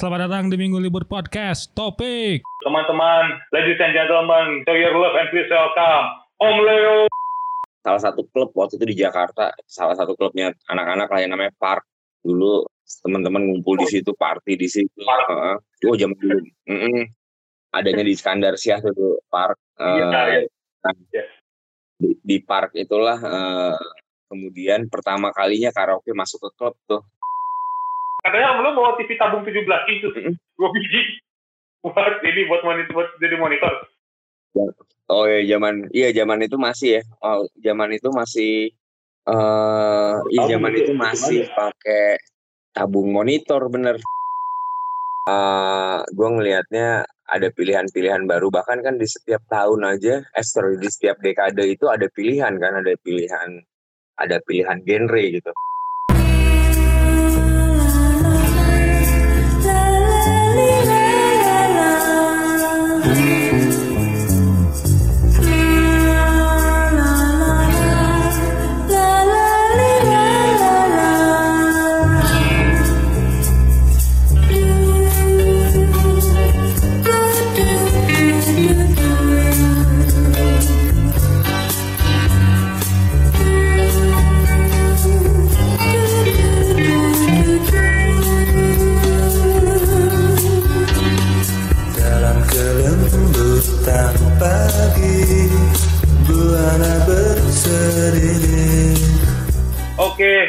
selamat datang di Minggu Libur Podcast. Topik. Teman-teman, ladies and gentlemen, show your love and please welcome Om Leo. Salah satu klub waktu itu di Jakarta, salah satu klubnya anak-anak lah yang namanya Park. Dulu teman-teman ngumpul di situ, party di situ. Uh, oh jam dulu. Mm -mm. Adanya di Skandar Siah tuh Park. Uh, iya. nah, Iya. di, di Park itulah uh, kemudian pertama kalinya karaoke masuk ke klub tuh. Katanya Om Leo bawa TV tabung 17 inch, Mm-mm. dua biji. Buat ini buat monitor, buat jadi monitor. Oh ya zaman iya zaman itu masih ya. Oh, zaman itu masih eh iya Tabung zaman itu masih ya? pakai tabung monitor bener. Eh gue ngelihatnya ada pilihan-pilihan baru bahkan kan di setiap tahun aja, eh sorry di setiap dekade itu ada pilihan kan ada pilihan ada pilihan genre gitu.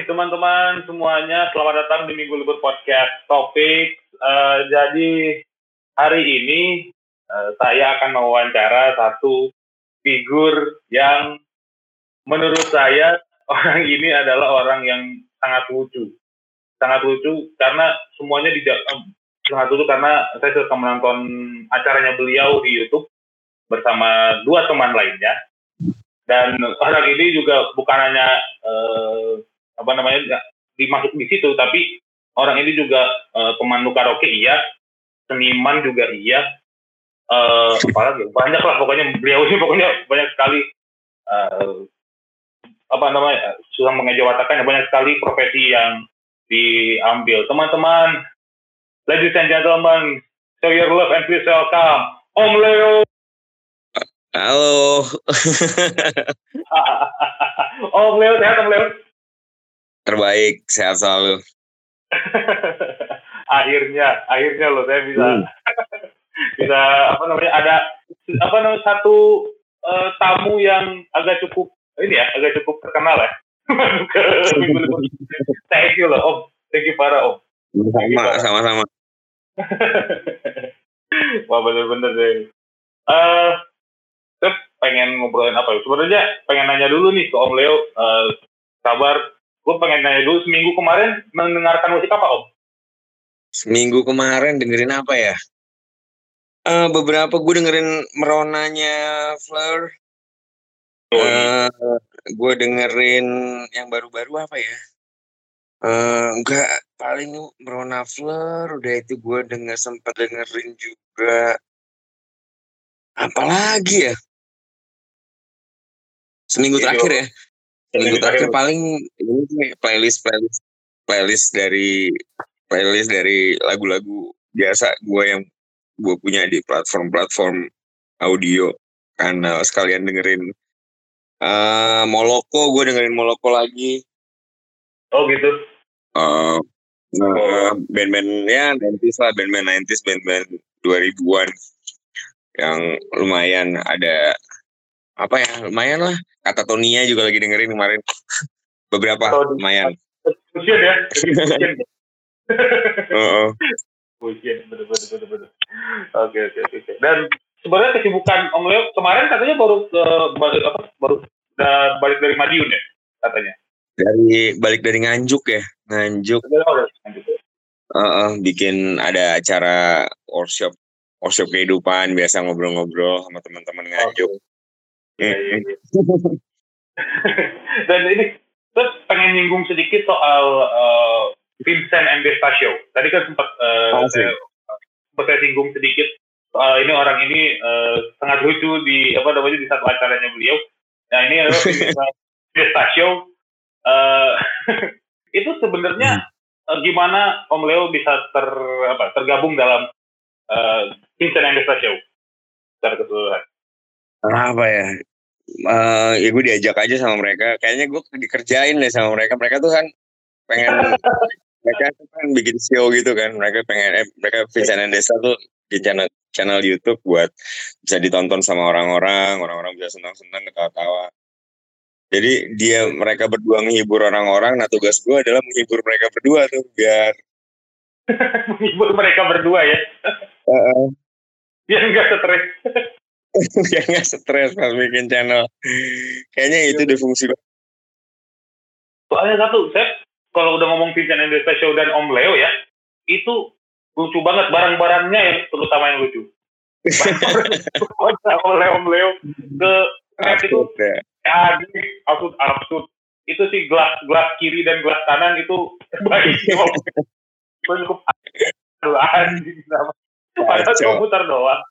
Teman-teman semuanya, selamat datang di Minggu Libur Podcast Topik. Eh, jadi hari ini eh, saya akan mewawancara satu figur yang menurut saya orang ini adalah orang yang sangat lucu, sangat lucu karena semuanya di sangat lucu karena saya suka menonton acaranya beliau di YouTube bersama dua teman lainnya dan orang ini juga bukan hanya eh, apa namanya dimasuk di situ tapi orang ini juga eh, pemandu karaoke iya. Seniman juga iya. Apalagi? Banyak lah pokoknya beliau ini pokoknya banyak sekali eh, apa namanya susah mengejawatakan banyak sekali profesi yang diambil. Teman-teman ladies and gentlemen show your love and please welcome Om Leo. Halo, Om Leo sehat Om Leo terbaik sehat selalu. akhirnya akhirnya loh saya bisa Hmm. bisa apa namanya ada apa namanya satu eh, tamu yang agak cukup ini ya agak cukup terkenal ya. Thank you loh om. Thank you para om. Sama sama-sama. wah bener-bener deh. Eh terus pengen ngobrolin apa ya? Sebenarnya pengen nanya dulu nih ke om Leo eh, kabar gue pengen nanya dulu seminggu kemarin mendengarkan musik apa om Seminggu kemarin dengerin apa ya? Eh beberapa gue dengerin meronanya Fleur. Oh, Eh gue dengerin yang baru-baru apa ya? Eh enggak paling Merona Fleur udah itu gue denger sempat dengerin juga. Apalagi ya? Seminggu Jadi, terakhir ya. Seminggu terakhir. paling ini sih, playlist playlist playlist dari playlist dari lagu-lagu biasa gue yang gue punya di platform-platform audio. Karena sekalian dengerin eh Moloko gue dengerin Moloko lagi. Oh gitu? Eh Oh. eh, band-band ya 90s lah band-band 90s band-band 2000-an yang lumayan ada apa ya lumayan lah. Kata Tonia juga lagi dengerin kemarin. Beberapa di- lumayan. Fusion ya, bener bener. Oke oke oke. Dan sebenarnya kesibukan Om Leo kemarin katanya baru ke baru apa baru balik dari Madiun ya katanya. dari balik dari Nganjuk ya Nganjuk. Lanjut. Heeh, bikin ada acara workshop workshop kehidupan biasa ngobrol-ngobrol sama teman-teman Nganjuk Iya. Dan ini terus pengen nyinggung sedikit soal eh, Vincent and Desta Show. Tadi kan sempat eh, sih. saya, sempat saya singgung sedikit soal ini orang ini eh, sangat lucu di apa namanya di satu acaranya beliau. Nah ini adalah Vincent Show. Eh, itu sebenarnya eh, gimana Om Leo bisa ter apa tergabung dalam uh, Vincent and the Show secara keseluruhan? Apa ya? Eh ya gue diajak aja sama mereka. Kayaknya gue dikerjain deh sama mereka. Mereka tuh kan pengen mereka tuh kan bikin show gitu kan. Mereka pengen eh, mereka Vincent and Desa tuh di channel channel YouTube buat bisa ditonton sama orang-orang. Orang-orang bisa senang-senang ketawa-tawa. Jadi dia mereka berdua menghibur orang-orang. Nah tugas gue adalah menghibur mereka berdua tuh biar Menghibur mereka berdua ya, eh, biar nggak stres. biar nggak stres pas bikin channel. Kayaknya itu deh fungsi Soalnya satu, saya kalau udah ngomong Vincent and the Show dan Om Leo ya, itu lucu banget barang-barangnya yang terutama yang lucu. Barang-barang Om Leo, Om Leo ke net itu. Absurd ya. ya absurd absurd. Itu sih gelas gelas kiri dan gelas kanan itu baik. Gue cukup. Aduh anjing padahal putar doang.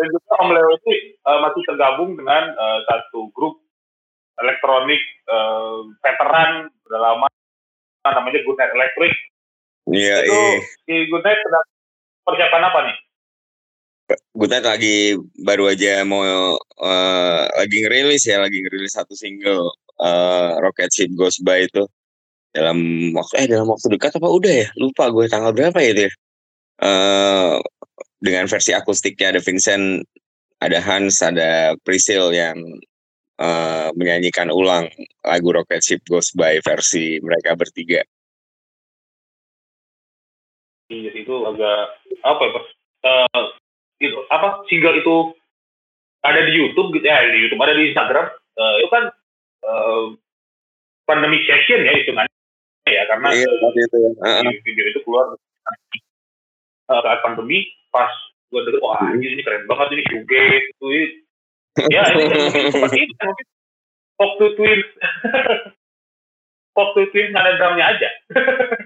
Dan juga Om Leo itu eh, masih tergabung dengan eh, satu grup elektronik eh, veteran udah lama namanya Good Night Electric. Iya itu iya. Good Night sedang persiapan apa nih? Good lagi baru aja mau eh, lagi ngerilis ya lagi ngerilis satu single eh, Rocket Ship Goes By itu. Dalam waktu eh dalam waktu dekat apa udah ya? Lupa gue tanggal berapa ya itu ya Eh, dengan versi akustiknya ada Vincent ada Hans ada Priscil yang eh, menyanyikan ulang lagu Rocket Ship Goes By versi mereka bertiga Iya itu agak apa ya? Eh, itu apa single itu ada di YouTube gitu ya di YouTube ada di Instagram Eh, itu kan eh, pandemic session ya itu kan ya karena iya waktu itu ya Heeh. di video itu keluar eh, saat pandemi pas gue denger wah anjir ini keren banget ini shoegaze itu ya ini seperti itu mungkin Pop to Twins Pop to Twins ada drumnya aja.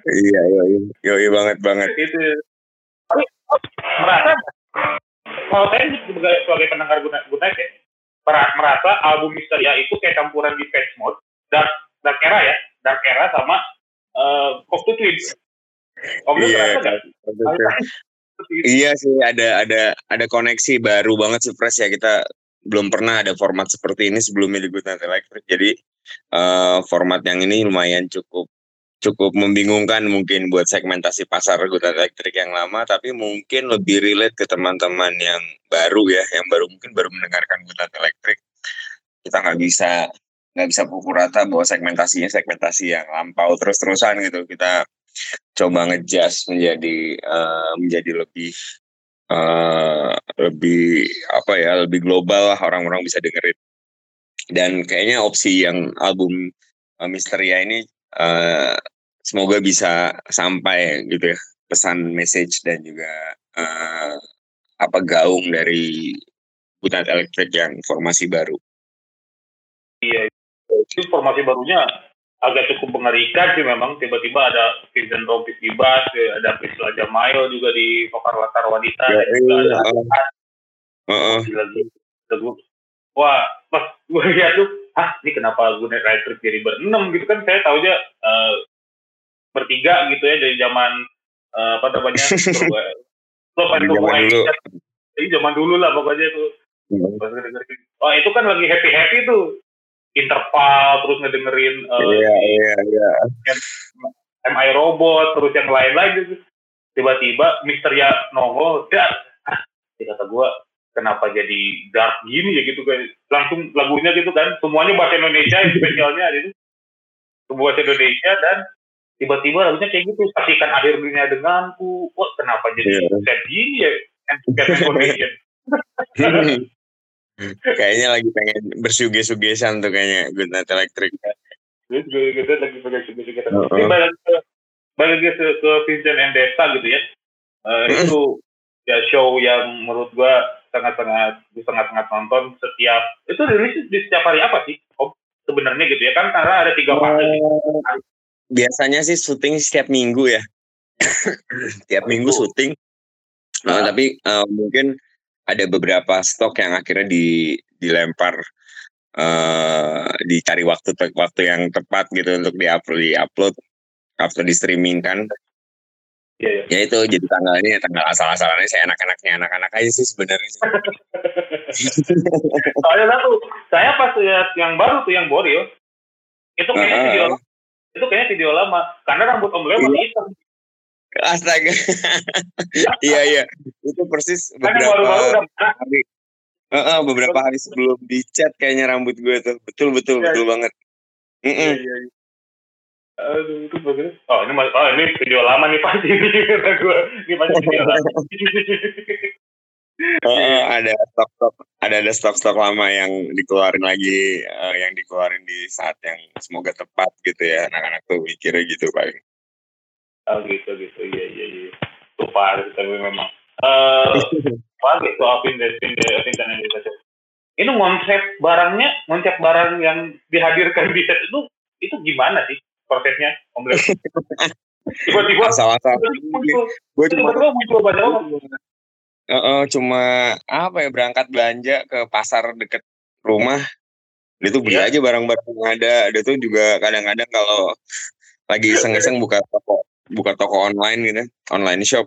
Iya yoi yoi banget banget. Itu. Tapi merasa kalau saya sebagai, sebagai pendengar guna guna ya mer- merasa album Misteria itu kayak campuran di Face Mode dark dark era ya dark era sama uh, Pop to Twins Om iya. kan. Iya sih ada ada ada koneksi baru banget sih Pres ya. Kita belum pernah ada format seperti ini sebelumnya di Good Night Electric. Jadi eh, format yang ini lumayan cukup cukup membingungkan mungkin buat segmentasi pasar Good Night Electric yang lama tapi mungkin lebih relate ke teman-teman yang baru ya yang baru mungkin baru mendengarkan Good Night Electric. Kita nggak bisa nggak bisa pukul rata bahwa segmentasinya segmentasi yang lampau terus-terusan gitu. Kita coba ngejust menjadi eh, menjadi lebih eh lebih apa ya lebih global lah orang-orang bisa dengerin dan kayaknya opsi yang album eh, Misteria ini eh semoga bisa sampai gitu ya pesan message dan juga eh apa gaung dari Butat Electric yang formasi baru. Iya, itu formasi barunya agak cukup mengerikan sih memang. Tiba-tiba ada Vincent Rompis di bass, ya, ada Priscilla Jamail juga di vokal latar wanita. Ya, juga iya, ada Heeh. lagi lagu. Wah, pas gue lihat tuh, ah ini kenapa gue Electric jadi berenam gitu kan? Saya tahu aja eh, bertiga gitu ya dari zaman eh, apa namanya? Lo zaman dulu. Jadi zaman dulu lah pokoknya tuh. Pas ngedengerin. Oh itu kan lagi happy happy tuh interval terus ngedengerin eh, Iya iya iya. MI robot terus yang lain-lain gitu tiba-tiba Misteria nongol ya ah, dia kata gue kenapa jadi dark gini ya gitu kan langsung lagunya gitu kan. Semuanya bahasa Indonesia spesialnya ada itu semua bahasa Indonesia dan tiba-tiba lagunya kayak gitu saksikan akhir dunia denganku. Wah kenapa jadi Iya. sad gini ya? Cat Foundation kayaknya lagi pengen bersuge-sugesan tuh kayaknya Good Night Electric. Terus gue gitu lagi juga kita. Heeh. Ini balik ke balik ke, ke Vincent and Desta gitu ya. Eh, itu ya show yang menurut gua sangat-sangat sangat-sangat nonton setiap itu rilis di setiap hari apa sih? Om sebenarnya gitu ya kan karena ada tiga fase. Eh, biasanya sih syuting setiap minggu ya. Tiap minggu Minggu. syuting. Nah, tapi eh, mungkin ada beberapa stok yang akhirnya di, dilempar eh dicari waktu waktu yang tepat gitu untuk diupload diupload atau di streaming kan Iya, iya. ya itu jadi tanggal ini tanggal asal-asalannya saya anak-anaknya anak-anak aja sih sebenarnya. Soalnya satu, saya pas lihat yang baru tuh yang Boril, itu kayaknya Ah. video itu kayaknya video lama karena rambut Om Leo masih hitam. Astaga iya iya itu persis Kan beberapa hari Heeh, beberapa hari sebelum dicat kayaknya rambut gue tuh betul betul Iya. betul banget Iya, iya, iya. Aduh, itu bagus. Oh, ini oh, ini video lama nih pasti ini gue. Ini pasti video lama. Heeh, ada stok-stok ada ada stok-stok lama yang dikeluarin lagi eh, yang dikeluarin di saat yang semoga tepat gitu ya anak-anak tuh mikirnya gitu paling oh, gitu, gitu. Iya, iya, iya. Lupa ada tapi memang. Eh, apa soal Vincent Vincent Indonesia. Ini konsep barangnya, konsep barang yang dihadirkan di set itu, itu gimana sih prosesnya, Om? Tiba-tiba, asal-asal gue cuma muncul banyak orang. Heeh, cuma apa ya berangkat belanja ke pasar deket rumah dia tuh beli Iya. aja barang-barang yang ada dia tuh juga kadang-kadang kalau lagi iseng-iseng buka toko buka toko online gitu online shop.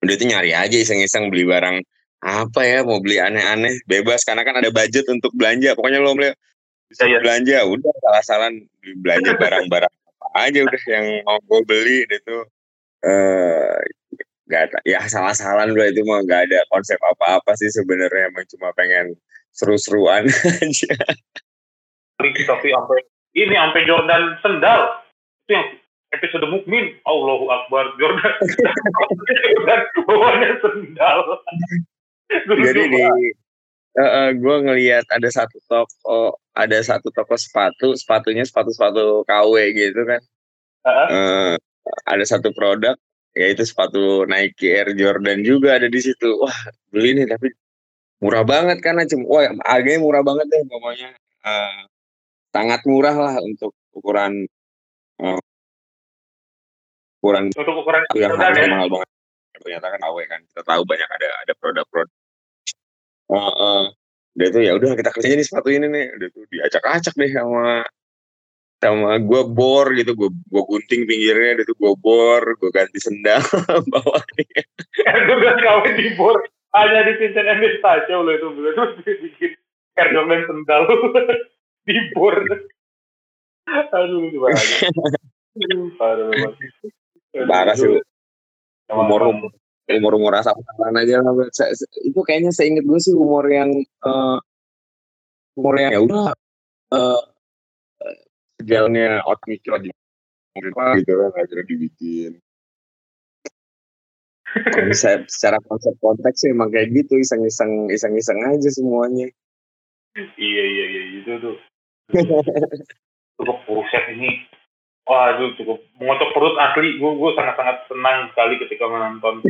Dia tuh nyari aja iseng-iseng beli barang apa ya mau beli aneh-aneh bebas. Karena kan ada budget untuk belanja. Pokoknya lo beli bisa iya. belanja udah salah-salan belanja barang-barang apa aja udah yang mau gue beli dia tuh eh nggak ada ya salah-salan udah itu mah nggak ada konsep apa-apa sih sebenarnya. Emang cuma pengen seru-seruan aja. Tapi sampai ini sampai Jordan sendal. Itu yang episode mukmin Allahu Akbar Jordan. Jordan bawahnya sendal. Jadi di gue ngelihat ada satu toko ada satu toko sepatu sepatunya sepatu sepatu KW gitu kan. Heeh. Eh, ada satu produk yaitu sepatu Nike Air Jordan juga ada di situ. Wah beli nih tapi murah banget karena cuma wah harganya murah banget deh pokoknya. Eh, sangat murah lah untuk ukuran eh, ukuran untuk ukuran itu yang harganya ya? mahal banget. Ternyata kan AW kan kita tahu banyak ada ada produk-produk. Uh, uh, dia tuh ya udah kita kerja nih sepatu ini nih. Udah tuh diacak-acak deh sama sama gue bor gitu. Gue gue gunting pinggirnya dia tuh gue bor gue ganti sendal bawahnya. Jordan kawin di bor hanya di Vincent and Stasio loh itu. Beliau terus bikin Jordan sendal di bor aduh parah banget parah sih lu. Umur umur umur umur rasa pacaran aja lah Saya- saya- itu kayaknya seinget gue sih umur yang eh, umur yang ya udah eh sejalannya out mikir aja mungkin apa gitu kan akhirnya dibikin konsep secara konsep konteks sih emang kayak gitu iseng-iseng iseng-iseng aja semuanya iya iya iya itu tuh cukup buset ini wah itu cukup mengotok perut asli. Gue gue sangat sangat senang sekali ketika menonton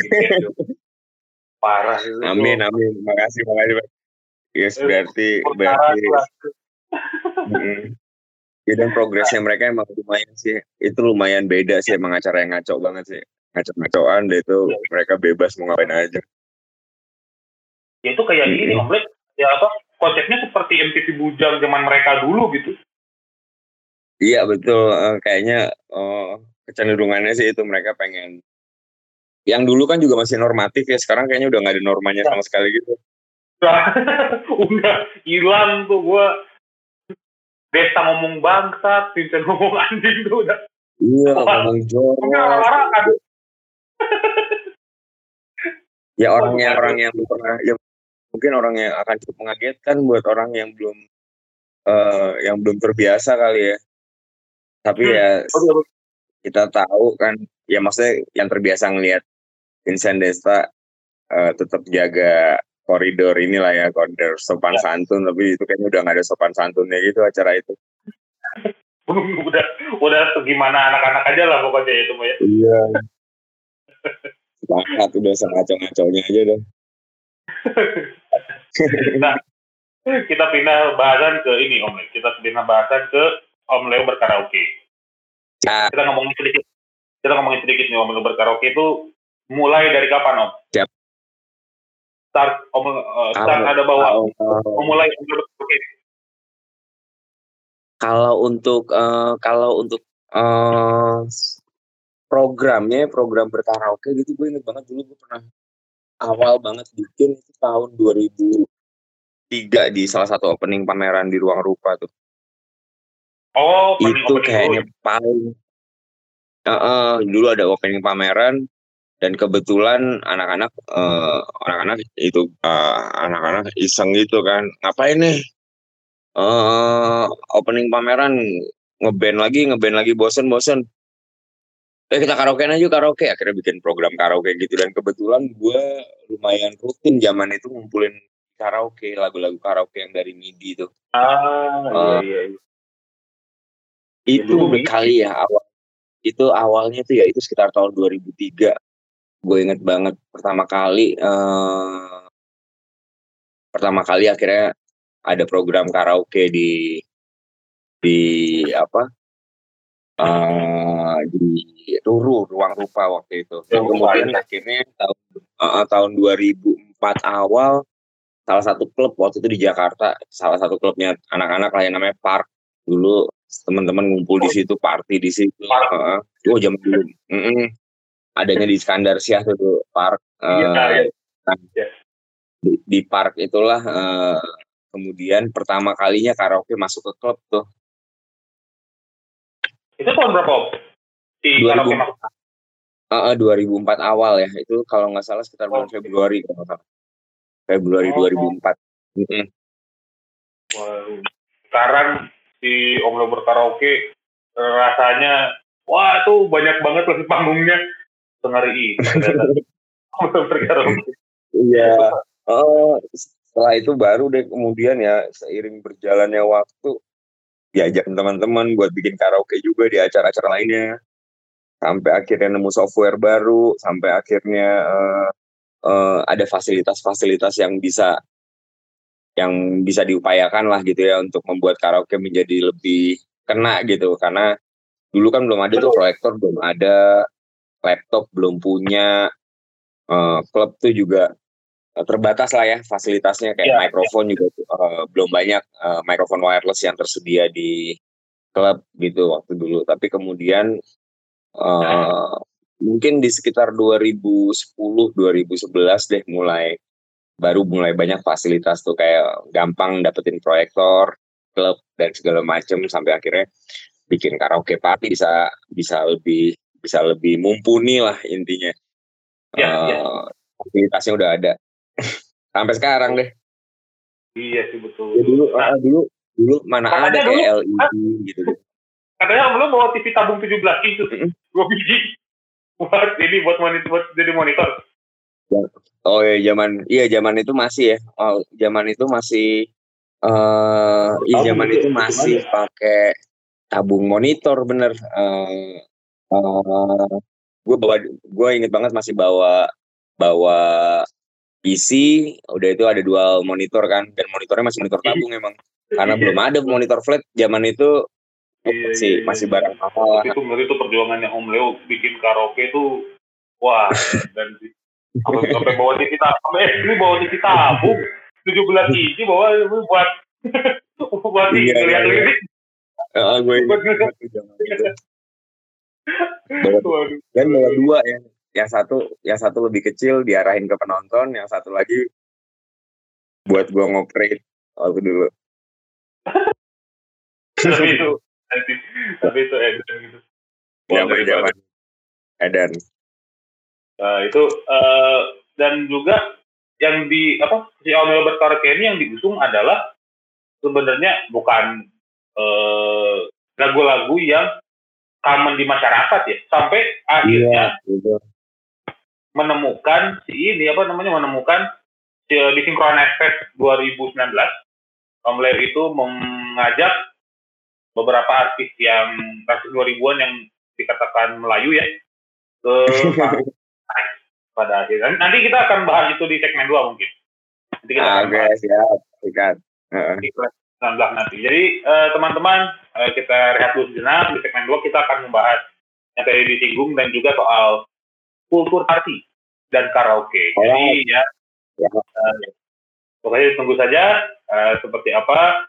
parah itu amin amin. Makasih makasih Pak. yes berarti berarti ya dan progresnya mereka emang lumayan sih. Itu lumayan beda sih emang acara yang ngaco banget sih. Ngaco-ngacoan deh itu mereka bebas mau ngapain aja. Ya itu kayak Mm-mm. ini om Blake. ya apa konsepnya seperti MTV Bujang zaman mereka dulu gitu iya betul. Eh, kayaknya eh, kecenderungannya sih itu mereka pengen yang dulu kan juga masih normatif ya sekarang kayaknya udah nggak ada normanya sama sekali gitu. Udah hilang tuh gue Desta ngomong bangsa, Vincent ngomong anjing tuh udah. iya ngomong jorok. kan? Ya orang yang orang yang pernah ya mungkin orang yang akan cukup mengagetkan buat orang yang belum eh yang belum terbiasa kali ya tapi Hmm. ya Aduh, kita tahu kan ya maksudnya yang terbiasa ngelihat Vincent Desta eh, tetap jaga koridor inilah ya koridor sopan Ya. santun tapi itu kayaknya udah nggak ada sopan santunnya gitu acara itu udah udah segimana anak-anak aja lah pokoknya itu ya. iya sepakat udah sengaco-ngaconya aja deh Nah, kita pindah bahasan ke ini Om. Kita pindah bahasan ke Om Leo berkaraoke. Nah. Kita ngomongin sedikit. Kita ngomongin sedikit nih Om Leo berkaraoke itu mulai dari kapan Om? Siap. Start Om eh, start ada bawa Om mulai Om Leo berkaraoke. kalau untuk eh, kalau untuk eh, programnya program berkaraoke gitu gue inget banget dulu gue pernah awal banget bikin itu tahun 2003 di salah satu opening pameran di ruang rupa tuh Oh, itu kayaknya dulu. paling Heeh, dulu ada opening pameran dan kebetulan anak-anak eh, anak-anak itu eh, anak-anak iseng gitu kan ngapain nih eh opening pameran ngeband lagi ngeband lagi bosen-bosen eh kita karaokean aja karaoke akhirnya bikin program karaoke gitu dan kebetulan gue lumayan rutin zaman itu ngumpulin karaoke lagu-lagu karaoke yang dari MIDI tuh Ah, Eh, iya, iya. Itu kali ya awal itu awalnya tuh ya itu sekitar tahun 2003 gue inget banget pertama kali eh pertama kali akhirnya ada program karaoke di di apa eh di Ruru ruang rupa waktu itu. Dan kemudian iya. akhirnya tahun eh, tahun 2004 awal salah satu klub waktu itu di Jakarta salah satu klubnya anak-anak lah yang namanya Park. Dulu teman-teman ngumpul di situ party di situ. Heeh. oh jam dulu Mm-mm. adanya di Skandar Siah tuh Park Eh, iya. nah, Iya. di, di Park itulah eh, kemudian pertama kalinya karaoke masuk ke klub tuh Itu tahun berapa, Om? Si 2000. karaoke masuk. Eh, 2004 awal ya itu kalau nggak salah sekitar bulan Oke. Februari kalau salah Februari Oh. 2004 Mm-mm. Waduh. Sekarang si Om Lo berkaraoke eh, rasanya wah tuh banyak banget lagi panggungnya sengari itu berkaraoke. Iya. Oh, setelah itu baru deh kemudian ya seiring berjalannya waktu diajak teman-teman buat bikin karaoke juga di acara-acara lainnya. Sampai akhirnya nemu software baru, sampai akhirnya eh, eh, ada fasilitas-fasilitas yang bisa yang bisa diupayakan lah gitu ya untuk membuat karaoke menjadi lebih kena gitu. Karena dulu kan belum ada tuh proyektor belum ada laptop belum punya eh, klub tuh juga eh, terbatas lah ya fasilitasnya. Kayak Iya, mikrofon juga eh, belum banyak eh, mikrofon wireless yang tersedia di klub gitu waktu dulu. Tapi kemudian eh, mungkin di sekitar 2010 2011 deh mulai baru mulai banyak fasilitas tuh kayak gampang dapetin proyektor klub dan segala macem sampai akhirnya bikin karaoke party bisa bisa lebih bisa lebih mumpuni lah intinya Ya, Eh, ya. fasilitasnya udah ada sampai sekarang deh Iya sih betul. ya dulu Nah, ah, dulu dulu mana ada dulu, kayak LED gitu gitu katanya Lo bawa TV tabung 17 inch tuh, Mm-mm. dua biji. Buat ini buat monitor buat jadi monitor. Oh ya zaman iya zaman itu masih ya. Oh zaman itu masih eh iya zaman gitu itu ya, masih pakai tabung monitor bener. Eh eh gue bawa gue inget banget masih bawa bawa PC udah itu ada dual monitor kan dan monitornya masih monitor tabung emang. Karena belum ada monitor flat zaman itu Iya, masih iya, iya. masih barang mahal. Itu itu perjuangannya Om Leo bikin karaoke itu wah dan sampai, bawa TV tabung sampai ini bawa TV tabung. 17 inci bawa buat buat Iya, iya, lihat-lihat Heeh, gue inget buat banget tuh zaman itu. Bawa- waduh. Dan bawa dua ya. Yang satu yang satu lebih kecil diarahin ke penonton yang satu lagi buat gua ngoperate waktu dulu. Tapi itu tapi itu edan gitu. Zaman edan Nah, itu eh, dan juga yang di apa si Om Leo berkaraoke ini yang diusung adalah sebenarnya bukan eh, lagu-lagu yang common di masyarakat ya sampai akhirnya gitu. menemukan si ini apa namanya menemukan si, di Synchronize Fest 2019 Om Leo itu mengajak beberapa artis yang artis 2000-an yang dikatakan Melayu ya ke panggung pada akhirnya nanti kita akan bahas itu di segmen 2 mungkin nanti kita akan oke bahas siap di kelas 19 nanti jadi eh, teman-teman eh, kita rehat dulu sejenak di segmen 2 kita akan membahas yang tadi disinggung dan juga soal kultur party dan karaoke jadi Alright. ya Ya. eh, pokoknya tunggu saja eh, seperti apa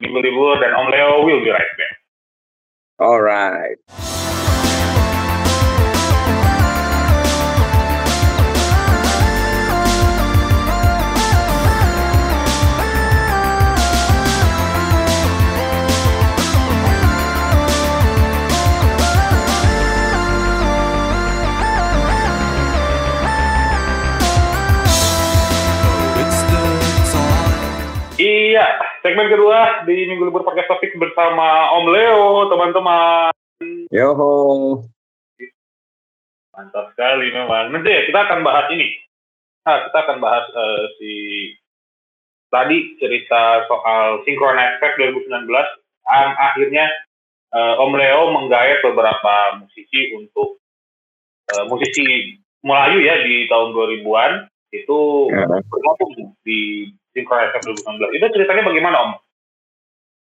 Minggu Libur dan Om Leo will be right back. Alright. Iya, segmen kedua di Minggu Libur Podcast Topik bersama Om Leo, teman-teman. Yoho. Mantap sekali memang. Nanti ya, kita akan bahas ini. Nah, kita akan bahas eh, si tadi cerita soal Synchronize Fest 2019. Am- akhirnya eh, Om Leo menggait beberapa musisi untuk eh, musisi Melayu ya di tahun 2000-an itu Ya. bergabung di 2019. Itu ceritanya bagaimana Om?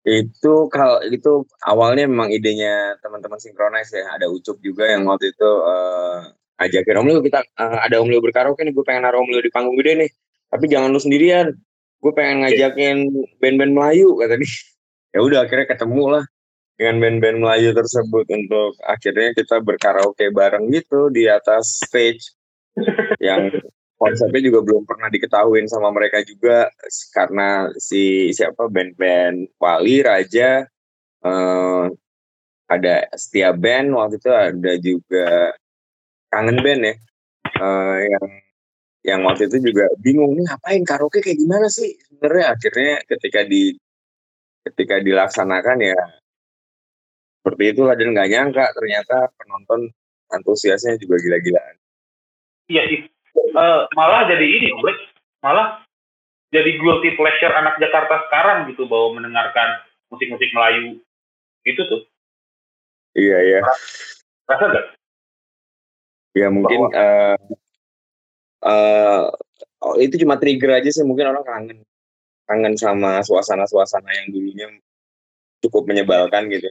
Itu kalau itu awalnya memang idenya teman-teman sinkronis ya. Ada Ucup juga yang waktu itu eh, ajakin Om Leo kita eh, ada Om Leo berkaraoke nih, gue pengen naruh Om Leo di panggung gede nih. Tapi jangan lu sendirian. Gue pengen ngajakin band-band Melayu kata dia. Ya udah akhirnya ketemu lah dengan band-band Melayu tersebut untuk akhirnya kita berkaraoke bareng gitu di atas stage yang konsepnya juga belum pernah diketahuin sama mereka juga karena si siapa band-band Wali Raja eh, ada Setia Band waktu itu ada juga Kangen Band ya eh, yang yang waktu itu juga bingung nih ngapain karaoke kayak gimana sih? Sebenarnya akhirnya ketika di ketika dilaksanakan ya seperti itulah dan nggak nyangka ternyata penonton antusiasnya juga gila-gilaan. Iya Eh, malah jadi ini. Malah jadi guilty pleasure anak Jakarta sekarang gitu bahwa mendengarkan musik-musik Melayu. Itu tuh. iya iya Rasa nggak? Ya mungkin eh eh, oh, itu cuma trigger aja sih mungkin orang kangen kangen sama suasana-suasana yang dulunya cukup menyebalkan gitu.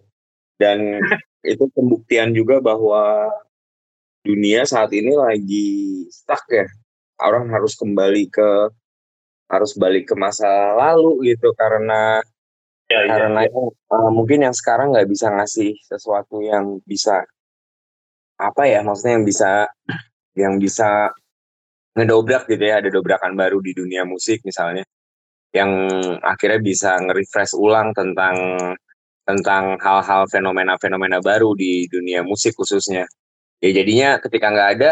Dan itu pembuktian juga bahwa dunia saat ini lagi stuck ya. Orang harus kembali ke harus balik ke masa lalu gitu karena Ya, iya. karena eh, mungkin yang sekarang nggak bisa ngasih sesuatu yang bisa apa ya maksudnya yang bisa yang bisa ngedobrak gitu ya ada dobrakan baru di dunia musik misalnya yang akhirnya bisa nge-refresh ulang tentang tentang hal-hal fenomena-fenomena baru di dunia musik khususnya ya jadinya ketika nggak ada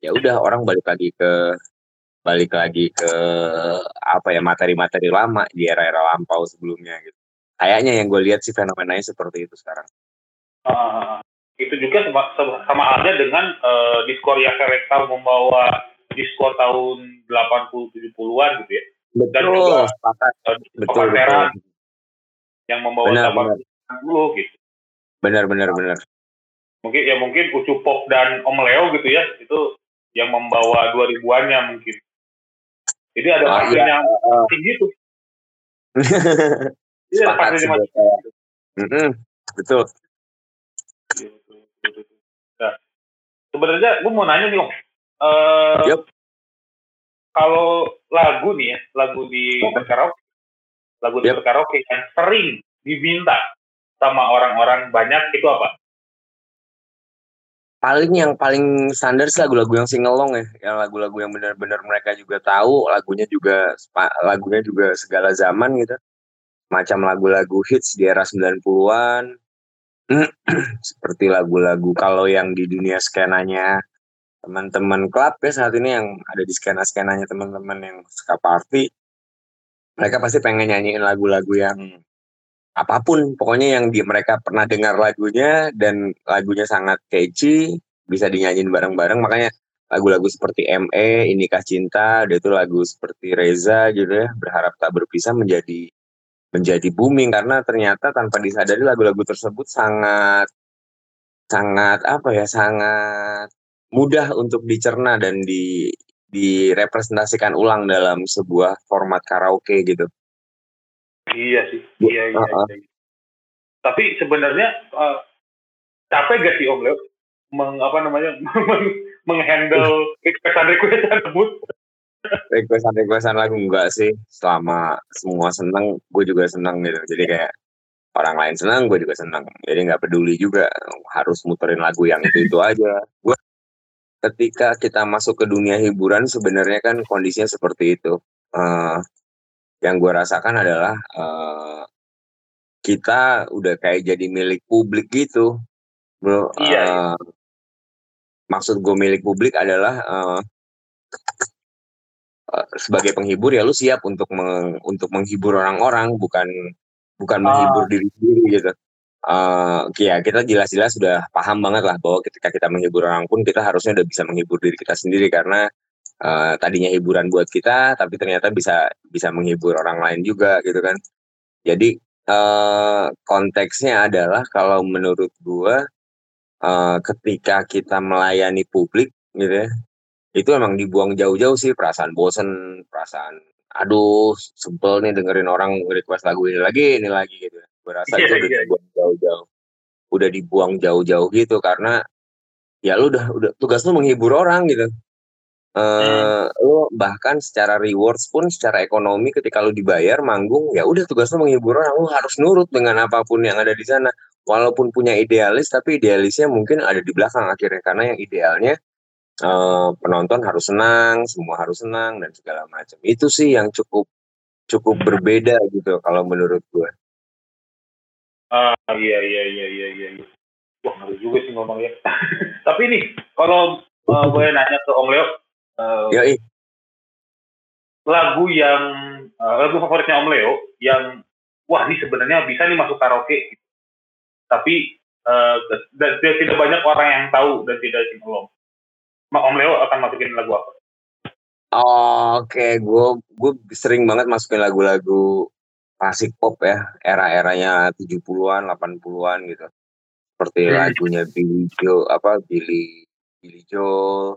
ya udah orang balik lagi ke balik lagi ke apa ya materi-materi lama di era-era lampau sebelumnya gitu kayaknya yang gue lihat sih fenomenanya seperti itu sekarang Ah, itu juga sama, sama- halnya dengan eh, Discordia Selecta membawa Discord tahun 80-70-an gitu ya. Dan juga sepakat. eh, betul betul yang membawa Benar, benar. 80 gitu. benar benar benar Mungkin ya mungkin Ucu Pop dan Om Leo gitu ya. Itu yang membawa 2000-annya mungkin. Jadi ada Ah, pasien iya. yang tinggi tuh. Iya, sih yang kayak. Mm-mm, betul. Nah, sebenarnya gue mau nanya nih om, Eh, Yup. kalau lagu nih ya, lagu di karaoke, lagu di Yup. karaoke yang sering diminta sama orang-orang banyak itu apa? Paling yang paling standar sih lagu-lagu yang singelong ya. Yang lagu-lagu yang benar-benar mereka juga tahu lagunya juga lagunya juga segala zaman gitu. Macam lagu-lagu hits di era 90-an seperti lagu-lagu kalau yang di dunia skenanya teman-teman klub ya saat ini yang ada di skena-skenanya teman-teman yang suka party mereka pasti pengen nyanyiin lagu-lagu yang apa pun pokoknya yang di mereka pernah dengar lagunya dan lagunya sangat catchy bisa dinyanyiin bareng-bareng makanya lagu-lagu seperti ME Inikah Cinta udah itu lagu seperti Reza gitu ya berharap tak berpisah menjadi menjadi booming karena ternyata tanpa disadari lagu-lagu tersebut sangat sangat apa ya sangat mudah untuk dicerna dan di direpresentasikan ulang dalam sebuah format karaoke gitu. Iya sih, iya iya. iya. Tapi sebenarnya eh, capek gak sih om Leo? Meng apa namanya menghandle requestan requestan tersebut? requestan requestan lagu enggak sih. Selama semua seneng gue juga seneng gitu. Jadi kayak orang lain senang gue juga senang jadi nggak peduli juga. Harus muterin lagu yang itu itu aja. Gue ketika kita masuk ke dunia hiburan sebenarnya kan kondisinya seperti itu. Eh, yang gue rasakan adalah eh, kita udah kayak jadi milik publik gitu bro Iya, iya. Eh, maksud gue milik publik adalah eh, sebagai penghibur ya lu siap untuk meng- untuk menghibur orang-orang bukan bukan Ah. menghibur diri sendiri gitu. Eh ya kita jelas-jelas sudah paham banget lah bahwa ketika kita menghibur orang pun kita harusnya udah bisa menghibur diri kita sendiri karena eh, tadinya hiburan buat kita tapi ternyata bisa bisa menghibur orang lain juga gitu kan. Jadi eh konteksnya adalah kalau menurut gua eh, ketika kita melayani publik gitu ya itu emang dibuang jauh-jauh sih perasaan bosen, perasaan aduh sebel nih dengerin orang request lagu ini lagi, ini lagi gitu. Gue rasa Iya, itu udah iya, dibuang jauh-jauh. Udah dibuang jauh-jauh gitu karena ya lu udah udah tugas lu menghibur orang gitu. Eh lu bahkan secara rewards pun secara ekonomi ketika lu dibayar manggung ya udah tugas lu menghibur orang lu harus nurut dengan apa pun yang ada di sana walaupun punya idealis tapi idealisnya mungkin ada di belakang akhirnya karena yang idealnya eh, penonton harus senang semua harus senang dan segala macam itu sih yang cukup cukup berbeda gitu kalau menurut gue Ah, iya, iya, iya, iya, iya. iya. Wah, ngeri juga sih ngomongnya. Tapi nih, kalau eh, gue nanya ke Om Leo, eh, ya ih lagu yang eh, lagu favoritnya Om Leo yang wah ini sebenarnya bisa nih masuk karaoke gitu. tapi eh, dan dan tidak banyak orang yang tahu dan tidak singelong Ma- Om Leo akan masukin lagu apa oke gue gue sering banget masukin lagu-lagu klasik pop ya era-eranya 70-an 80-an gitu seperti Hmm. lagunya Billy Joel apa Billy Billy Joel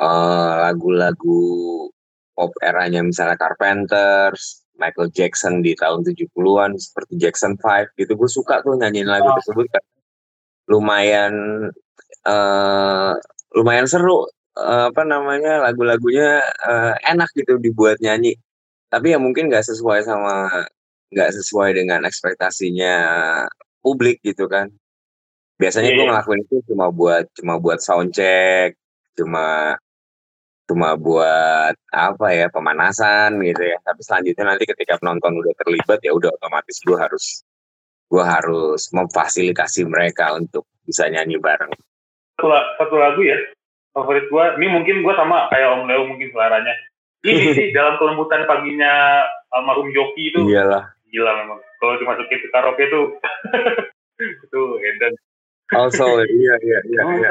eh, lagu-lagu pop eranya misalnya Carpenters, Michael Jackson di tahun 70-an seperti Jackson 5 gitu gue suka tuh nyanyiin lagu Oh. tersebut kan lumayan eh lumayan seru eh, apa namanya lagu-lagunya eh, enak gitu dibuat nyanyi tapi ya mungkin nggak sesuai sama nggak sesuai dengan ekspektasinya publik gitu kan biasanya Iya, gue iya. ngelakuin itu cuma buat cuma buat sound check cuma cuma buat apa ya pemanasan gitu ya. Tapi selanjutnya nanti ketika penonton udah terlibat ya udah otomatis gue harus gue harus memfasilitasi mereka untuk bisa nyanyi bareng. Satu, satu lagu ya favorit gue ini mungkin gue sama kayak Om Leo mungkin suaranya. Ini sih dalam kelembutan paginya almarhum Joki itu. Iyalah. Gila memang. Kalau dimasukin ke karaoke itu itu edan also iya iya iya, iya.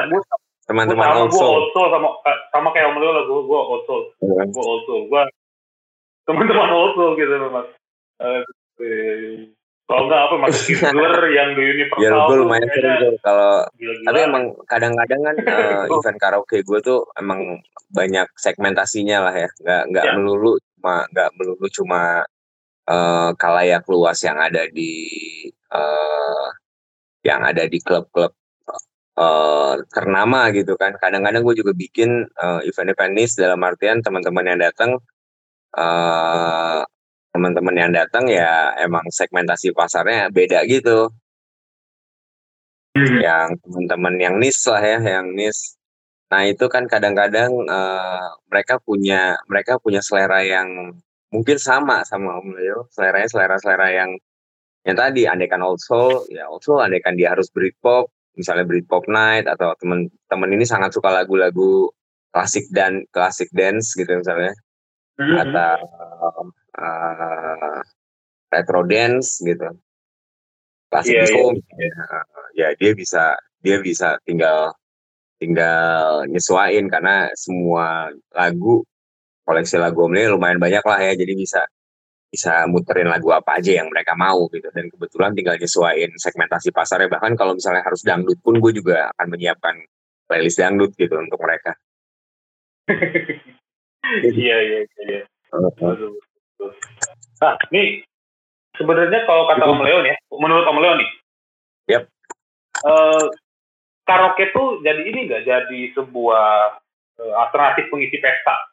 Teman-teman sama gue old soul sama sama kayak Om Leo lah gue gue old soul Iya. gue old soul gue teman-teman old soul gitu memang Eh, eh, kalau enggak apa masukin Blur yang di Universal ya gue lumayan sering tuh kalau tapi emang kadang-kadang kan eh, event karaoke gue tuh emang banyak segmentasinya lah ya. Nggak nggak Ya. melulu cuma nggak melulu cuma eh, kalayak luas yang ada di eh, yang ada di klub-klub eh, ternama gitu kan. Kadang-kadang gue juga bikin eh, event-event niche dalam artian teman-teman yang datang eh, teman-teman yang datang ya emang segmentasi pasarnya beda gitu. Yang teman-teman yang nis lah ya yang nis nah itu kan kadang-kadang eh, mereka punya mereka punya selera yang mungkin sama sama Om Leo. Seleranya selera-selera yang yang tadi andaikan old soul ya old soul andaikan dia harus Britpop misalnya Britpop night atau teman-teman ini sangat suka lagu-lagu klasik dan klasik dance gitu misalnya Mhm. atau eh, retro dance gitu klasik Iya, disco misalnya. Eh, ya dia bisa dia bisa tinggal tinggal nyesuain karena semua lagu koleksi lagu Om lumayan banyak lah ya jadi bisa bisa muterin lagu apa aja yang mereka mau gitu. Dan kebetulan tinggal nyesuain segmentasi pasarnya. Bahkan kalau misalnya harus dangdut pun gue juga akan menyiapkan playlist dangdut gitu untuk mereka. Iya iya iya. Nah, nih sebenarnya kalau kata Om Leo nih, ya, menurut Om Leo nih, Yap. eh, karaoke tuh jadi ini nggak? Jadi sebuah eh, alternatif pengisi pesta?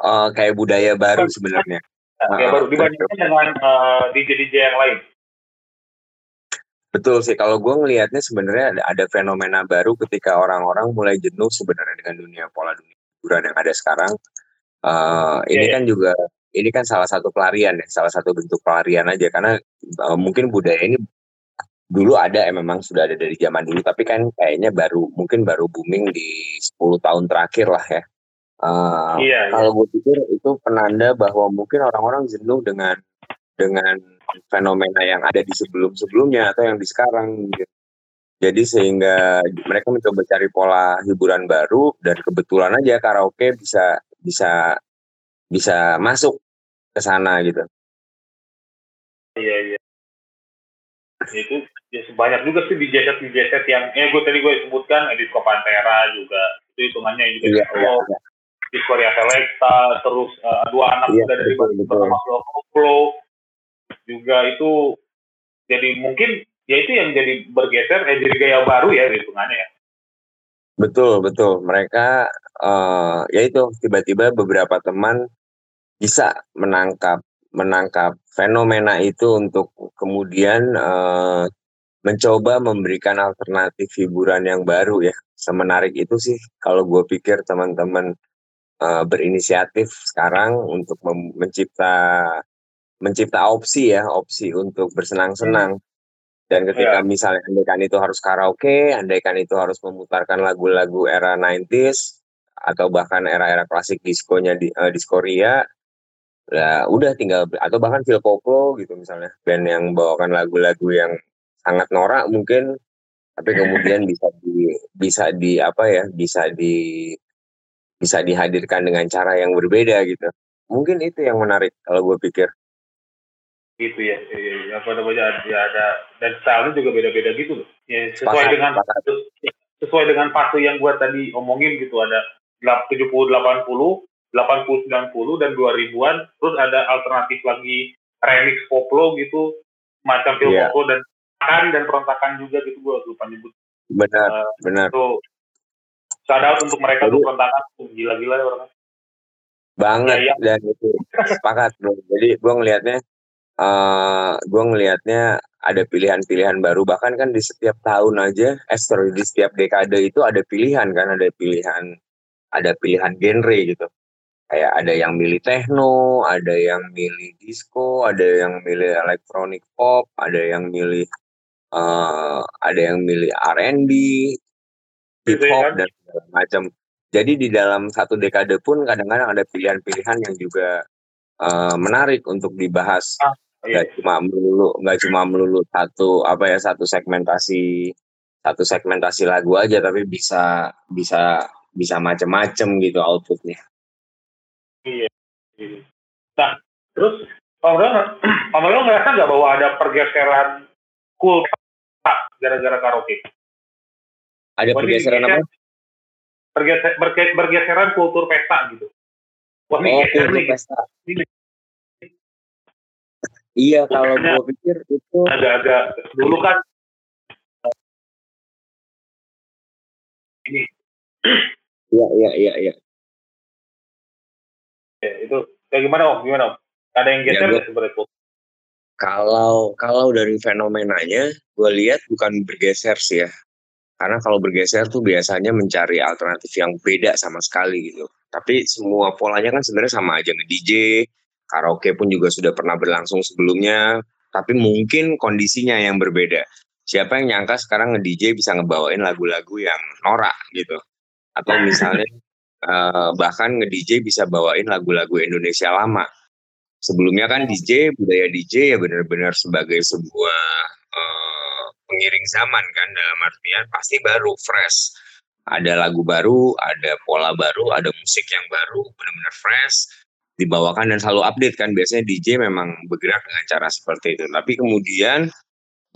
Eh, kayak budaya baru sebenarnya. Ya Ah, baru dibandingkan dengan eh, DJ-DJ yang lain. Betul sih, kalau gue ngelihatnya sebenarnya ada, ada fenomena baru ketika orang-orang mulai jenuh sebenarnya dengan dunia pola dunia hiburan yang ada sekarang. Eh, ini Iya, iya. kan juga ini kan salah satu pelarian ya, salah satu bentuk pelarian aja karena eh, mungkin budaya ini dulu ada ya memang sudah ada dari zaman dulu tapi kan kayaknya baru mungkin baru booming di 10 tahun terakhir lah ya. Eh, Iya, iya. kalau gue pikir itu penanda bahwa mungkin orang-orang jenuh dengan dengan fenomena yang ada di sebelum-sebelumnya atau yang di sekarang gitu. Jadi sehingga mereka mencoba cari pola hiburan baru dan kebetulan aja karaoke bisa bisa bisa masuk ke sana gitu. Iya, iya. Itu ya sebanyak juga sih di set di set yang eh gue tadi gue sebutkan eh, Disco Pantera juga itu hitungannya juga Iya, Disco, iya, Disco Ria Selecta terus eh, dua anak Iya, dari Flow Flow juga itu jadi mungkin ya itu yang jadi bergeser eh jadi gaya baru ya hitungannya ya. Betul, betul. Mereka eh ya itu tiba-tiba beberapa teman bisa menangkap menangkap fenomena itu untuk kemudian eh, mencoba memberikan alternatif hiburan yang baru ya. Semenarik itu sih kalau gue pikir teman-teman eh, berinisiatif sekarang untuk mencipta mencipta opsi ya, opsi untuk bersenang-senang. Dan ketika misalnya andaikan itu harus karaoke, andaikan itu harus memutarkan lagu-lagu era 90s atau bahkan era-era klasik diskonya di eh, disco Ria, ya udah tinggal atau bahkan Phil Koplo gitu misalnya, band yang bawakan lagu-lagu yang sangat norak mungkin tapi kemudian bisa di bisa di apa ya, bisa di bisa dihadirkan dengan cara yang berbeda gitu. Mungkin itu yang menarik kalau gue pikir. Gitu ya. Eh, apa namanya ya ada dan stylenya juga beda-beda gitu loh. Ya, sesuai Sepakat, dengan sepakat. sesuai dengan fase yang gua tadi omongin gitu ada 70 80 80 90 dan 2000-an terus ada alternatif lagi remix koplo gitu macam film Iya. koplo dan dan perontakan juga gitu gua lupa nyebut Benar, Eh, benar. itu shout out untuk mereka tuh perontakan tuh gila-gila ya orang. Banget Iya, dan itu sepakat bro. Jadi gue ngelihatnya eh gue ngelihatnya ada pilihan-pilihan baru. Bahkan kan di setiap tahun aja eh sorry di setiap dekade itu ada pilihan kan ada pilihan ada pilihan genre gitu. Kayak ada yang milih techno ada yang milih disco ada yang milih electronic pop ada yang milih eh ada yang milih R&B hip Gitu ya hop kan? dan segala macam jadi di dalam satu dekade pun kadang-kadang ada pilihan-pilihan yang juga eh, menarik untuk dibahas Ah, iya. nggak cuma melulu nggak cuma melulu satu apa ya satu segmentasi satu segmentasi lagu aja tapi bisa bisa bisa macem-macem gitu outputnya Iya. Gitu. Nah, terus Om Lo, Om ngerasa nggak bahwa ada pergeseran cool gara-gara karaoke? Ada Wah, pergeseran geser- apa? Berge- bergeseran kultur pesta gitu. Wah oh kultur nih. pesta. Ini iya kalau gue pikir itu agak-agak dulu kan. Ini. Iya iya iya iya. Ya, itu kayak gimana om? Gimana om? Ada yang Ya, geser nggak sebenarnya? Kalau kalau dari fenomenanya, gue lihat bukan bergeser sih ya. Karena kalau bergeser tuh biasanya mencari alternatif yang beda sama sekali gitu. Tapi semua polanya kan sebenarnya sama aja nge-DJ, karaoke pun juga sudah pernah berlangsung sebelumnya. Tapi mungkin kondisinya yang berbeda. Siapa yang nyangka sekarang nge-DJ bisa ngebawain lagu-lagu yang norak gitu. Atau misalnya eh, bahkan nge-DJ bisa bawain lagu-lagu Indonesia lama sebelumnya kan DJ budaya DJ ya benar-benar sebagai sebuah eh, pengiring zaman kan dalam artian pasti baru fresh. Ada lagu baru ada pola baru ada musik yang baru benar-benar fresh dibawakan dan selalu update kan. Biasanya DJ memang bergerak dengan cara seperti itu. Tapi kemudian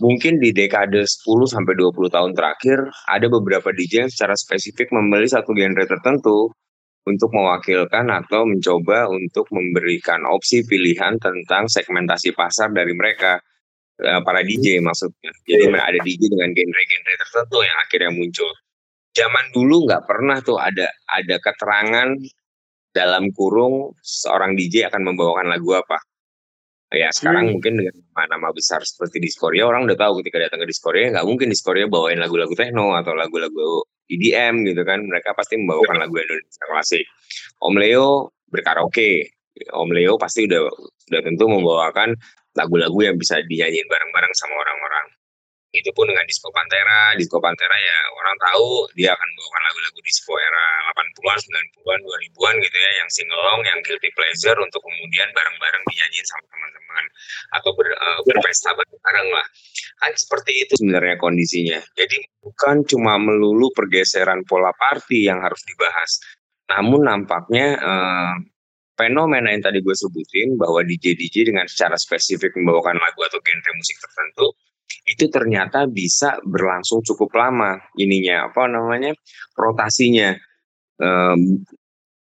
mungkin di dekade 10 sampai 20 tahun terakhir ada beberapa DJ yang secara spesifik memilih satu genre tertentu untuk mewakilkan atau mencoba untuk memberikan opsi pilihan tentang segmentasi pasar dari mereka para DJ maksudnya. Jadi ada DJ dengan genre-genre tertentu yang akhirnya muncul. Zaman dulu nggak pernah tuh ada ada keterangan dalam kurung seorang DJ akan membawakan lagu apa. Ya sekarang Hmm. mungkin dengan nama-nama besar seperti Diskoria orang udah tahu ketika datang ke Diskoria nggak mungkin Diskoria bawain lagu-lagu techno atau lagu-lagu EDM gitu kan mereka pasti membawakan lagu Indonesia klasik. Om Leo berkaraoke, Om Leo pasti udah udah tentu membawakan lagu-lagu yang bisa dinyanyiin bareng-bareng sama orang-orang. Itu pun dengan Disco Pantera, Disco Pantera ya orang tahu dia akan membawakan lagu-lagu disco era 80-an, 90-an, 2000-an gitu ya, yang singelong, yang guilty pleasure untuk kemudian bareng-bareng dinyanyiin sama teman-teman atau ber, eh, berpesta bareng lah. Kan seperti itu sebenarnya kondisinya. Jadi bukan cuma melulu pergeseran pola party yang harus dibahas, namun nampaknya eh, fenomena yang tadi gue sebutin bahwa DJ-DJ dengan secara spesifik membawakan lagu atau genre musik tertentu itu ternyata bisa berlangsung cukup lama ininya apa namanya rotasinya. Um,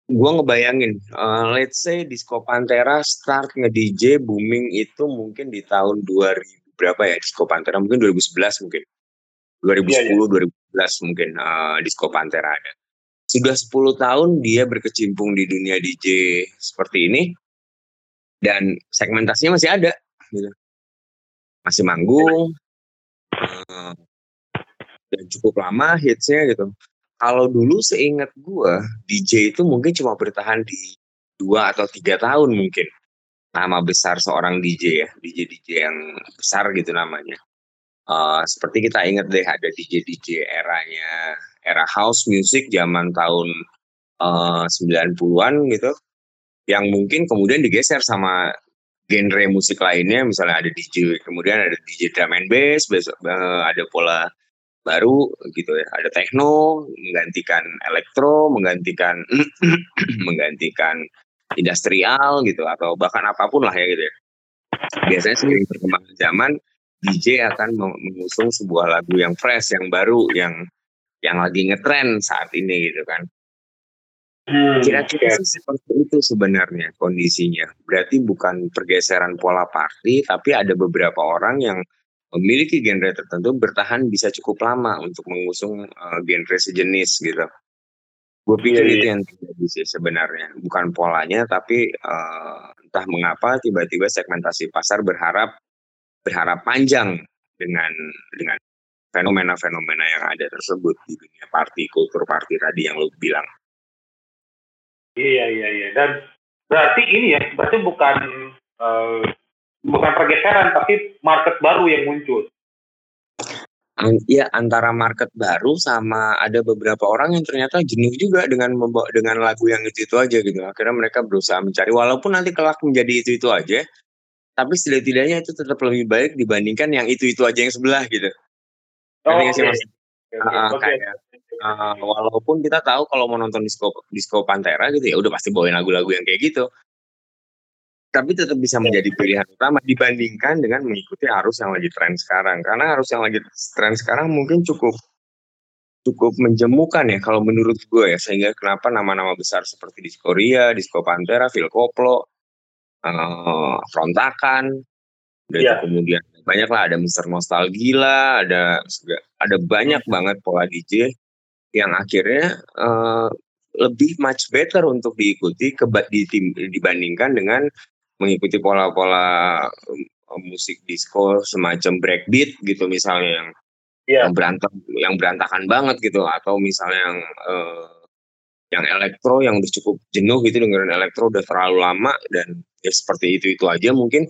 gue ngebayangin, eh, let's say Disco Pantera start nge-DJ booming itu mungkin di tahun 2000 berapa ya Disco Pantera? Mungkin 2011 mungkin. 2010 2011 mungkin eh, Disco Pantera ada sudah 10 tahun dia berkecimpung di dunia DJ seperti ini dan segmentasinya masih ada gitu. Masih manggung eh, dan cukup lama hitsnya gitu. Kalau dulu seingat gua DJ itu mungkin cuma bertahan di dua atau tiga tahun mungkin nama besar seorang DJ ya DJ DJ yang besar gitu namanya. Eh, seperti kita ingat deh ada DJ DJ eranya era house music zaman tahun eh, 90-an gitu yang mungkin kemudian digeser sama genre musik lainnya misalnya ada DJ kemudian ada DJ drum and bass besok eh, ada pola baru gitu ya ada techno menggantikan elektro menggantikan menggantikan industrial gitu atau bahkan apa pun lah ya gitu ya. Biasanya seiring perkembangan zaman DJ akan meng- mengusung sebuah lagu yang fresh yang baru yang yang lagi ngetren saat ini gitu kan Hmm, Kira-kira oke. sih seperti itu sebenarnya kondisinya. Berarti bukan pergeseran pola party, tapi ada beberapa orang yang memiliki genre tertentu bertahan bisa cukup lama untuk mengusung eh, genre sejenis gitu. Gue pikir Iya, itu iya. yang terjadi sih sebenarnya, bukan polanya, tapi eh, entah mengapa tiba-tiba segmentasi pasar berharap berharap panjang dengan dengan fenomena-fenomena yang ada tersebut di dunia party, kultur party tadi yang lo bilang. Iya iya iya dan berarti ini ya berarti bukan eh, bukan pergeseran tapi market baru yang muncul. An- Iya antara market baru sama ada beberapa orang yang ternyata jenuh juga dengan membawa dengan lagu yang itu itu aja gitu. Akhirnya mereka berusaha mencari walaupun nanti kelak menjadi itu itu aja, tapi setidak-tidaknya itu tetap lebih baik dibandingkan yang itu itu aja yang sebelah gitu. Oh, nggak sih oke. mas? Oke, oke, Ah, oke. kayak Uh, walaupun kita tahu kalau mau nonton disco disco Pantera gitu ya udah pasti bawain lagu-lagu yang kayak gitu. Tapi tetap bisa menjadi pilihan utama dibandingkan dengan mengikuti arus yang lagi tren sekarang. Karena arus yang lagi tren sekarang mungkin cukup cukup menjemukan ya kalau menurut gue ya sehingga kenapa nama-nama besar seperti Disco Ria, Disco Pantera, Phil Koplo, uh, Frontakan, dan Iya. kemudian banyak lah ada Mister Nostalgila, ada ada banyak banget pola DJ yang akhirnya eh, lebih much better untuk diikuti keba- di- tim- dibandingkan dengan mengikuti pola-pola eh, musik disco semacam breakbeat gitu misalnya yang Iya. yang berantem yang berantakan banget gitu atau misalnya yang eh, yang elektro yang udah cukup jenuh gitu dengerin elektro udah terlalu lama dan ya seperti itu itu aja mungkin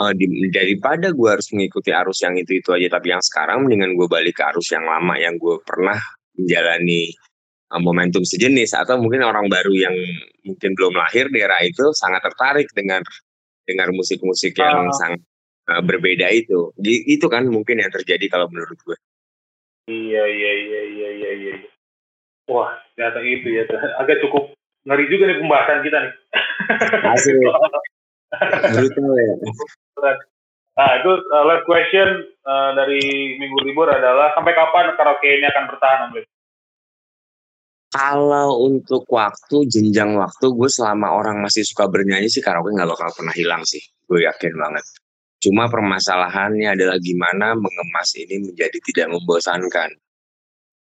eh, di- daripada gue harus mengikuti arus yang itu itu aja tapi yang sekarang mendingan gue balik ke arus yang lama yang gue pernah menjalani eh, momentum sejenis atau mungkin orang baru yang mungkin belum lahir di era itu sangat tertarik dengan dengar musik-musik yang Ah. sangat eh, berbeda itu Di- itu kan mungkin yang terjadi kalau menurut gue Iya iya iya iya iya iya. Wah, ternyata itu ya. Agak cukup ngeri juga nih pembahasan kita nih. Asik. brutal ya Nah, itu uh, last question uh, dari minggu libur adalah sampai kapan karaoke ini akan bertahan, Om? Kalau untuk waktu, jenjang waktu, gue selama orang masih suka bernyanyi sih karaoke nggak bakal pernah hilang sih. Gue yakin banget. Cuma permasalahannya adalah gimana mengemas ini menjadi tidak membosankan.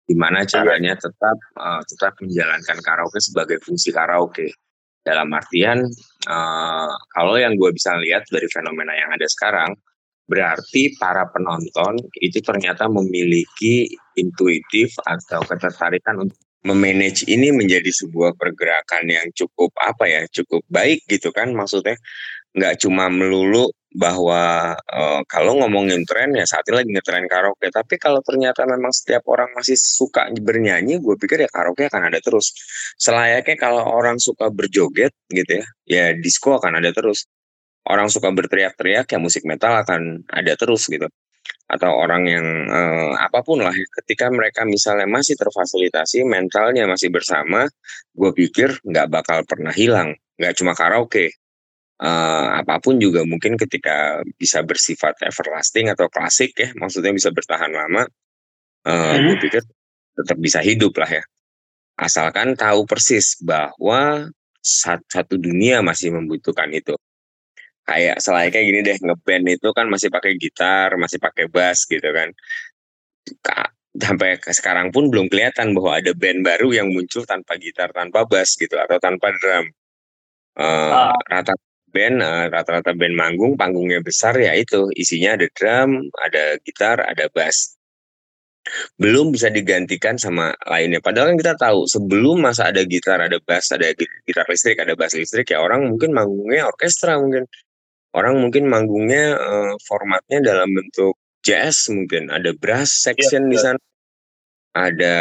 Gimana caranya tetap eh, tetap menjalankan karaoke sebagai fungsi karaoke. Dalam artian eh, kalau yang gue bisa lihat dari fenomena yang ada sekarang, berarti para penonton itu ternyata memiliki intuitif atau ketertarikan untuk memanage ini menjadi sebuah pergerakan yang cukup apa ya cukup baik gitu kan maksudnya nggak cuma melulu bahwa eh, kalau ngomongin tren ya saat ini lagi ngetren karaoke. Tapi kalau ternyata memang setiap orang masih suka bernyanyi gue pikir ya karaoke akan ada terus. Selayaknya kalau orang suka berjoget gitu ya ya disco akan ada terus. Orang suka berteriak-teriak ya musik metal akan ada terus gitu. Atau orang yang eh, apa pun lah ketika mereka misalnya masih terfasilitasi mentalnya masih bersama gue pikir nggak bakal pernah hilang. Nggak cuma karaoke eh, apa pun juga mungkin ketika bisa bersifat everlasting atau klasik ya maksudnya bisa bertahan lama eh, gue Mhm. pikir tetap bisa hidup lah ya asalkan tahu persis bahwa sat- satu dunia masih membutuhkan itu kayak selayaknya gini deh ngeband itu kan masih pakai gitar masih pakai bass gitu kan Ka- sampai sekarang pun belum kelihatan bahwa ada band baru yang muncul tanpa gitar tanpa bass gitu atau tanpa drum Eh, Ah. rata band eh, rata-rata band manggung panggungnya besar ya itu. Isinya ada drum ada gitar ada bass. Belum bisa digantikan sama lainnya. Padahal kan kita tahu sebelum masa ada gitar ada bass ada gi- gitar listrik ada bass listrik ya orang mungkin manggungnya orkestra mungkin. Orang mungkin manggungnya eh, formatnya dalam bentuk jazz mungkin. Ada brass section di betul. sana. Ada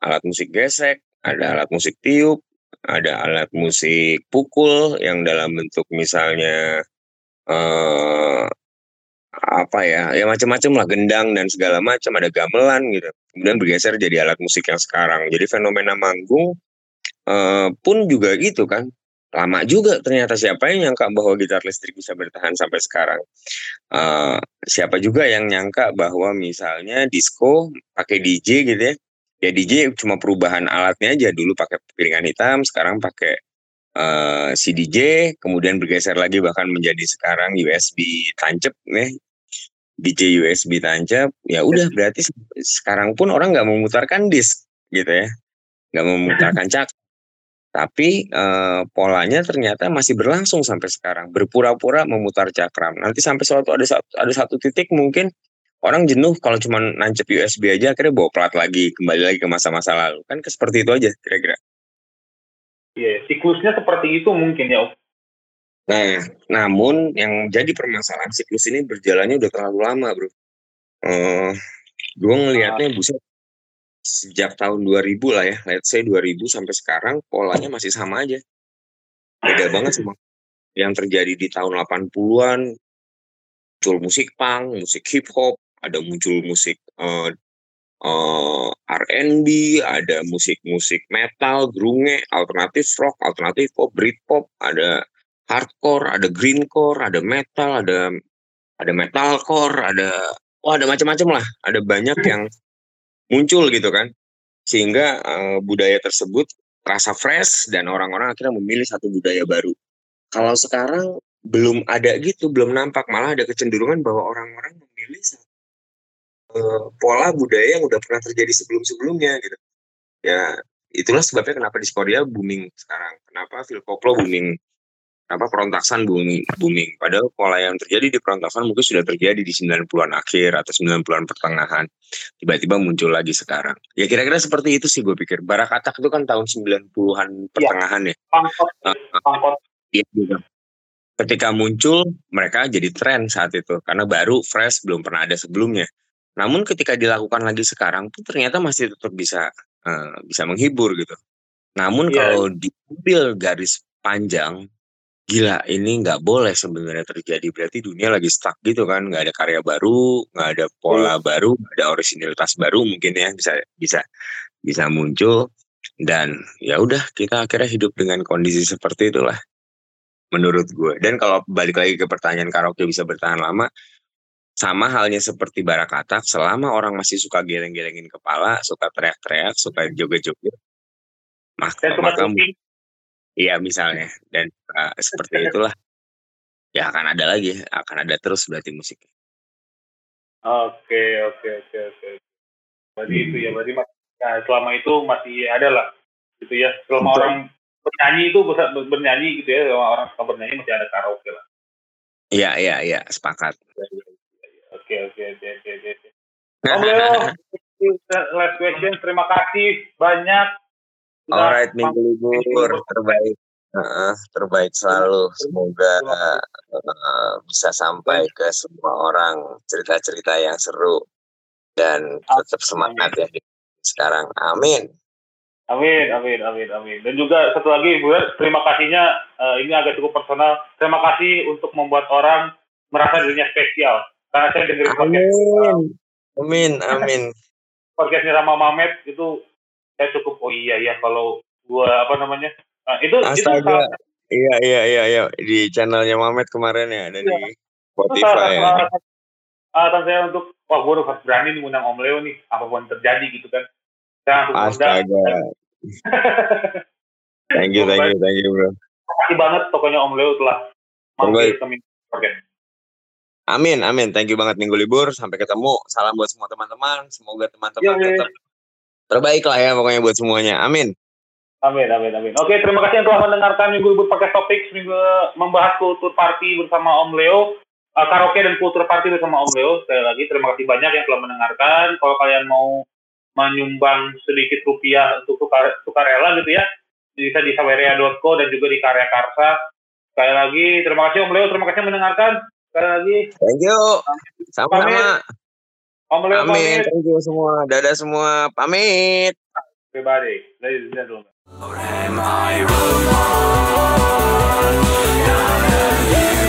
alat musik gesek ada alat musik tiup ada alat musik pukul yang dalam bentuk misalnya eh apa ya ya macam-macam lah gendang dan segala macam ada gamelan gitu. Kemudian bergeser jadi alat musik yang sekarang. Jadi fenomena manggung eh, pun juga gitu kan. Lama juga ternyata siapa yang nyangka bahwa gitar listrik bisa bertahan sampai sekarang. Eh, siapa juga yang nyangka bahwa misalnya disco pakai DJ gitu ya ya DJ cuma perubahan alatnya aja. Dulu pakai piringan hitam sekarang pakai eh, si DJ kemudian bergeser lagi bahkan menjadi sekarang USB tancap ya DJ USB tancap ya udah berarti se- sekarang pun orang nggak memutarkan disk gitu ya. Nggak memutarkan cak. Tapi eh, polanya ternyata masih berlangsung sampai sekarang. Berpura-pura memutar cakram. Nanti sampai suatu ada satu ada satu titik mungkin orang jenuh kalau cuma nancep USB aja akhirnya bawa plat lagi kembali lagi ke masa-masa lalu kan ke seperti itu aja kira-kira Iya, siklusnya seperti itu mungkin ya. Nah, namun yang jadi permasalahan siklus ini berjalannya udah terlalu lama, bro. Eh, gue ngelihatnya buset sejak tahun 2000 lah ya, let's say 2000 sampai sekarang polanya masih sama aja. Beda banget sama yang terjadi di tahun 80-an, muncul musik punk, musik hip hop, ada muncul musik eh, eh, R&B, ada musik-musik metal, grunge, alternatif rock, alternatif pop, Britpop, ada hardcore, ada greencore, ada metal, ada ada metalcore, ada wah ada macam-macam lah, ada banyak yang muncul gitu kan, sehingga eh, budaya tersebut rasa fresh dan orang-orang akhirnya memilih satu budaya baru. Kalau sekarang belum ada gitu, belum nampak. Malah ada kecenderungan bahwa orang-orang memilih eh, pola budaya yang udah pernah terjadi sebelum-sebelumnya gitu. Ya itulah sebabnya kenapa di Korea booming sekarang. Kenapa Phil Koplo booming. Kenapa perontaksan booming, booming. Padahal pola yang terjadi di perontaksan mungkin sudah terjadi di 90-an akhir atau 90-an pertengahan. Tiba-tiba muncul lagi sekarang. Ya kira-kira seperti itu sih gue pikir. Barakatak itu kan tahun 90-an pertengahan ya. Pangkot. Iya juga. Ketika muncul, mereka jadi tren saat itu karena baru, fresh, belum pernah ada sebelumnya. Namun ketika dilakukan lagi sekarang tuh ternyata masih tetap bisa eh, bisa menghibur gitu. Namun Iya. kalau diambil garis panjang, gila ini nggak boleh sebenarnya terjadi. Berarti dunia lagi stuck gitu kan, nggak ada karya baru, nggak ada pola baru, nggak ada originalitas baru mungkin ya bisa bisa bisa muncul dan ya udah kita akhirnya hidup dengan kondisi seperti itulah menurut gue. Dan kalau balik lagi ke pertanyaan karaoke bisa bertahan lama, sama halnya seperti barakatak, selama orang masih suka geleng-gelengin kepala, suka teriak-teriak, suka joget-joget, maka, suka maka iya misalnya, dan uh, seperti itulah, ya akan ada lagi, akan ada terus berarti musik. Oke, oke, oke, oke. Berarti Hmm. itu ya, berarti mas- nah, selama itu masih ada lah. Gitu ya. Selama Betul. orang bernyanyi itu bernyanyi gitu ya kalau orang suka bernyanyi masih ada karaoke lah Iya, iya, iya, sepakat. oke oke oke oke oke oke. Om Leo last question terima kasih banyak Alright, minggu mampir. libur terbaik. Heeh, terbaik selalu. Semoga eh, bisa sampai ke semua orang cerita-cerita yang seru dan tetap semangat ya sekarang. Amin. Amin, amin, amin, amin. Dan juga satu lagi, Bu, terima kasihnya eh, ini agak cukup personal. Terima kasih untuk membuat orang merasa dirinya spesial. Karena saya dengerin podcast, Amin. Amin, amin. podcastnya Rama Mamet itu saya cukup oh iya ya kalau gua apa namanya eh, itu itu Astaga. salah, Iya, iya, iya, iya. Di channelnya Mamet kemarin ya, ada di itu Spotify salah ya. alasan alasan saya untuk wah gua udah harus berani nih ngundang Om Leo nih apa pun terjadi gitu kan. Saya langsung. Astaga. Thank you, thank you, thank you, bro. Terima kasih banget pokoknya Om Leo telah mampir ke Podcast. Amin, amin. Thank you banget minggu libur. Sampai ketemu. Salam buat semua teman-teman. Semoga teman-teman iya. tetap terbaik lah ya pokoknya buat semuanya. Amin. Amin, amin, amin. Oke, terima kasih yang telah mendengarkan Minggu Libur Podcast Topik. Minggu membahas kultur party bersama Om Leo. Uh, karaoke dan kultur party bersama Om Leo. Sekali lagi, terima kasih banyak yang telah mendengarkan. Kalau kalian mau menyumbang sedikit rupiah untuk sukarela gitu ya, bisa di saweria.co dan juga di Karya Karsa. Sekali lagi, terima kasih Om Leo. Terima kasih mendengarkan. Sekali lagi. Thank you. Sama-sama. Amin. Amin. Pamit. Thank you semua. Dadah semua. Pamit. Everybody. Ladies and gentlemen. Or am I wrong? Now that you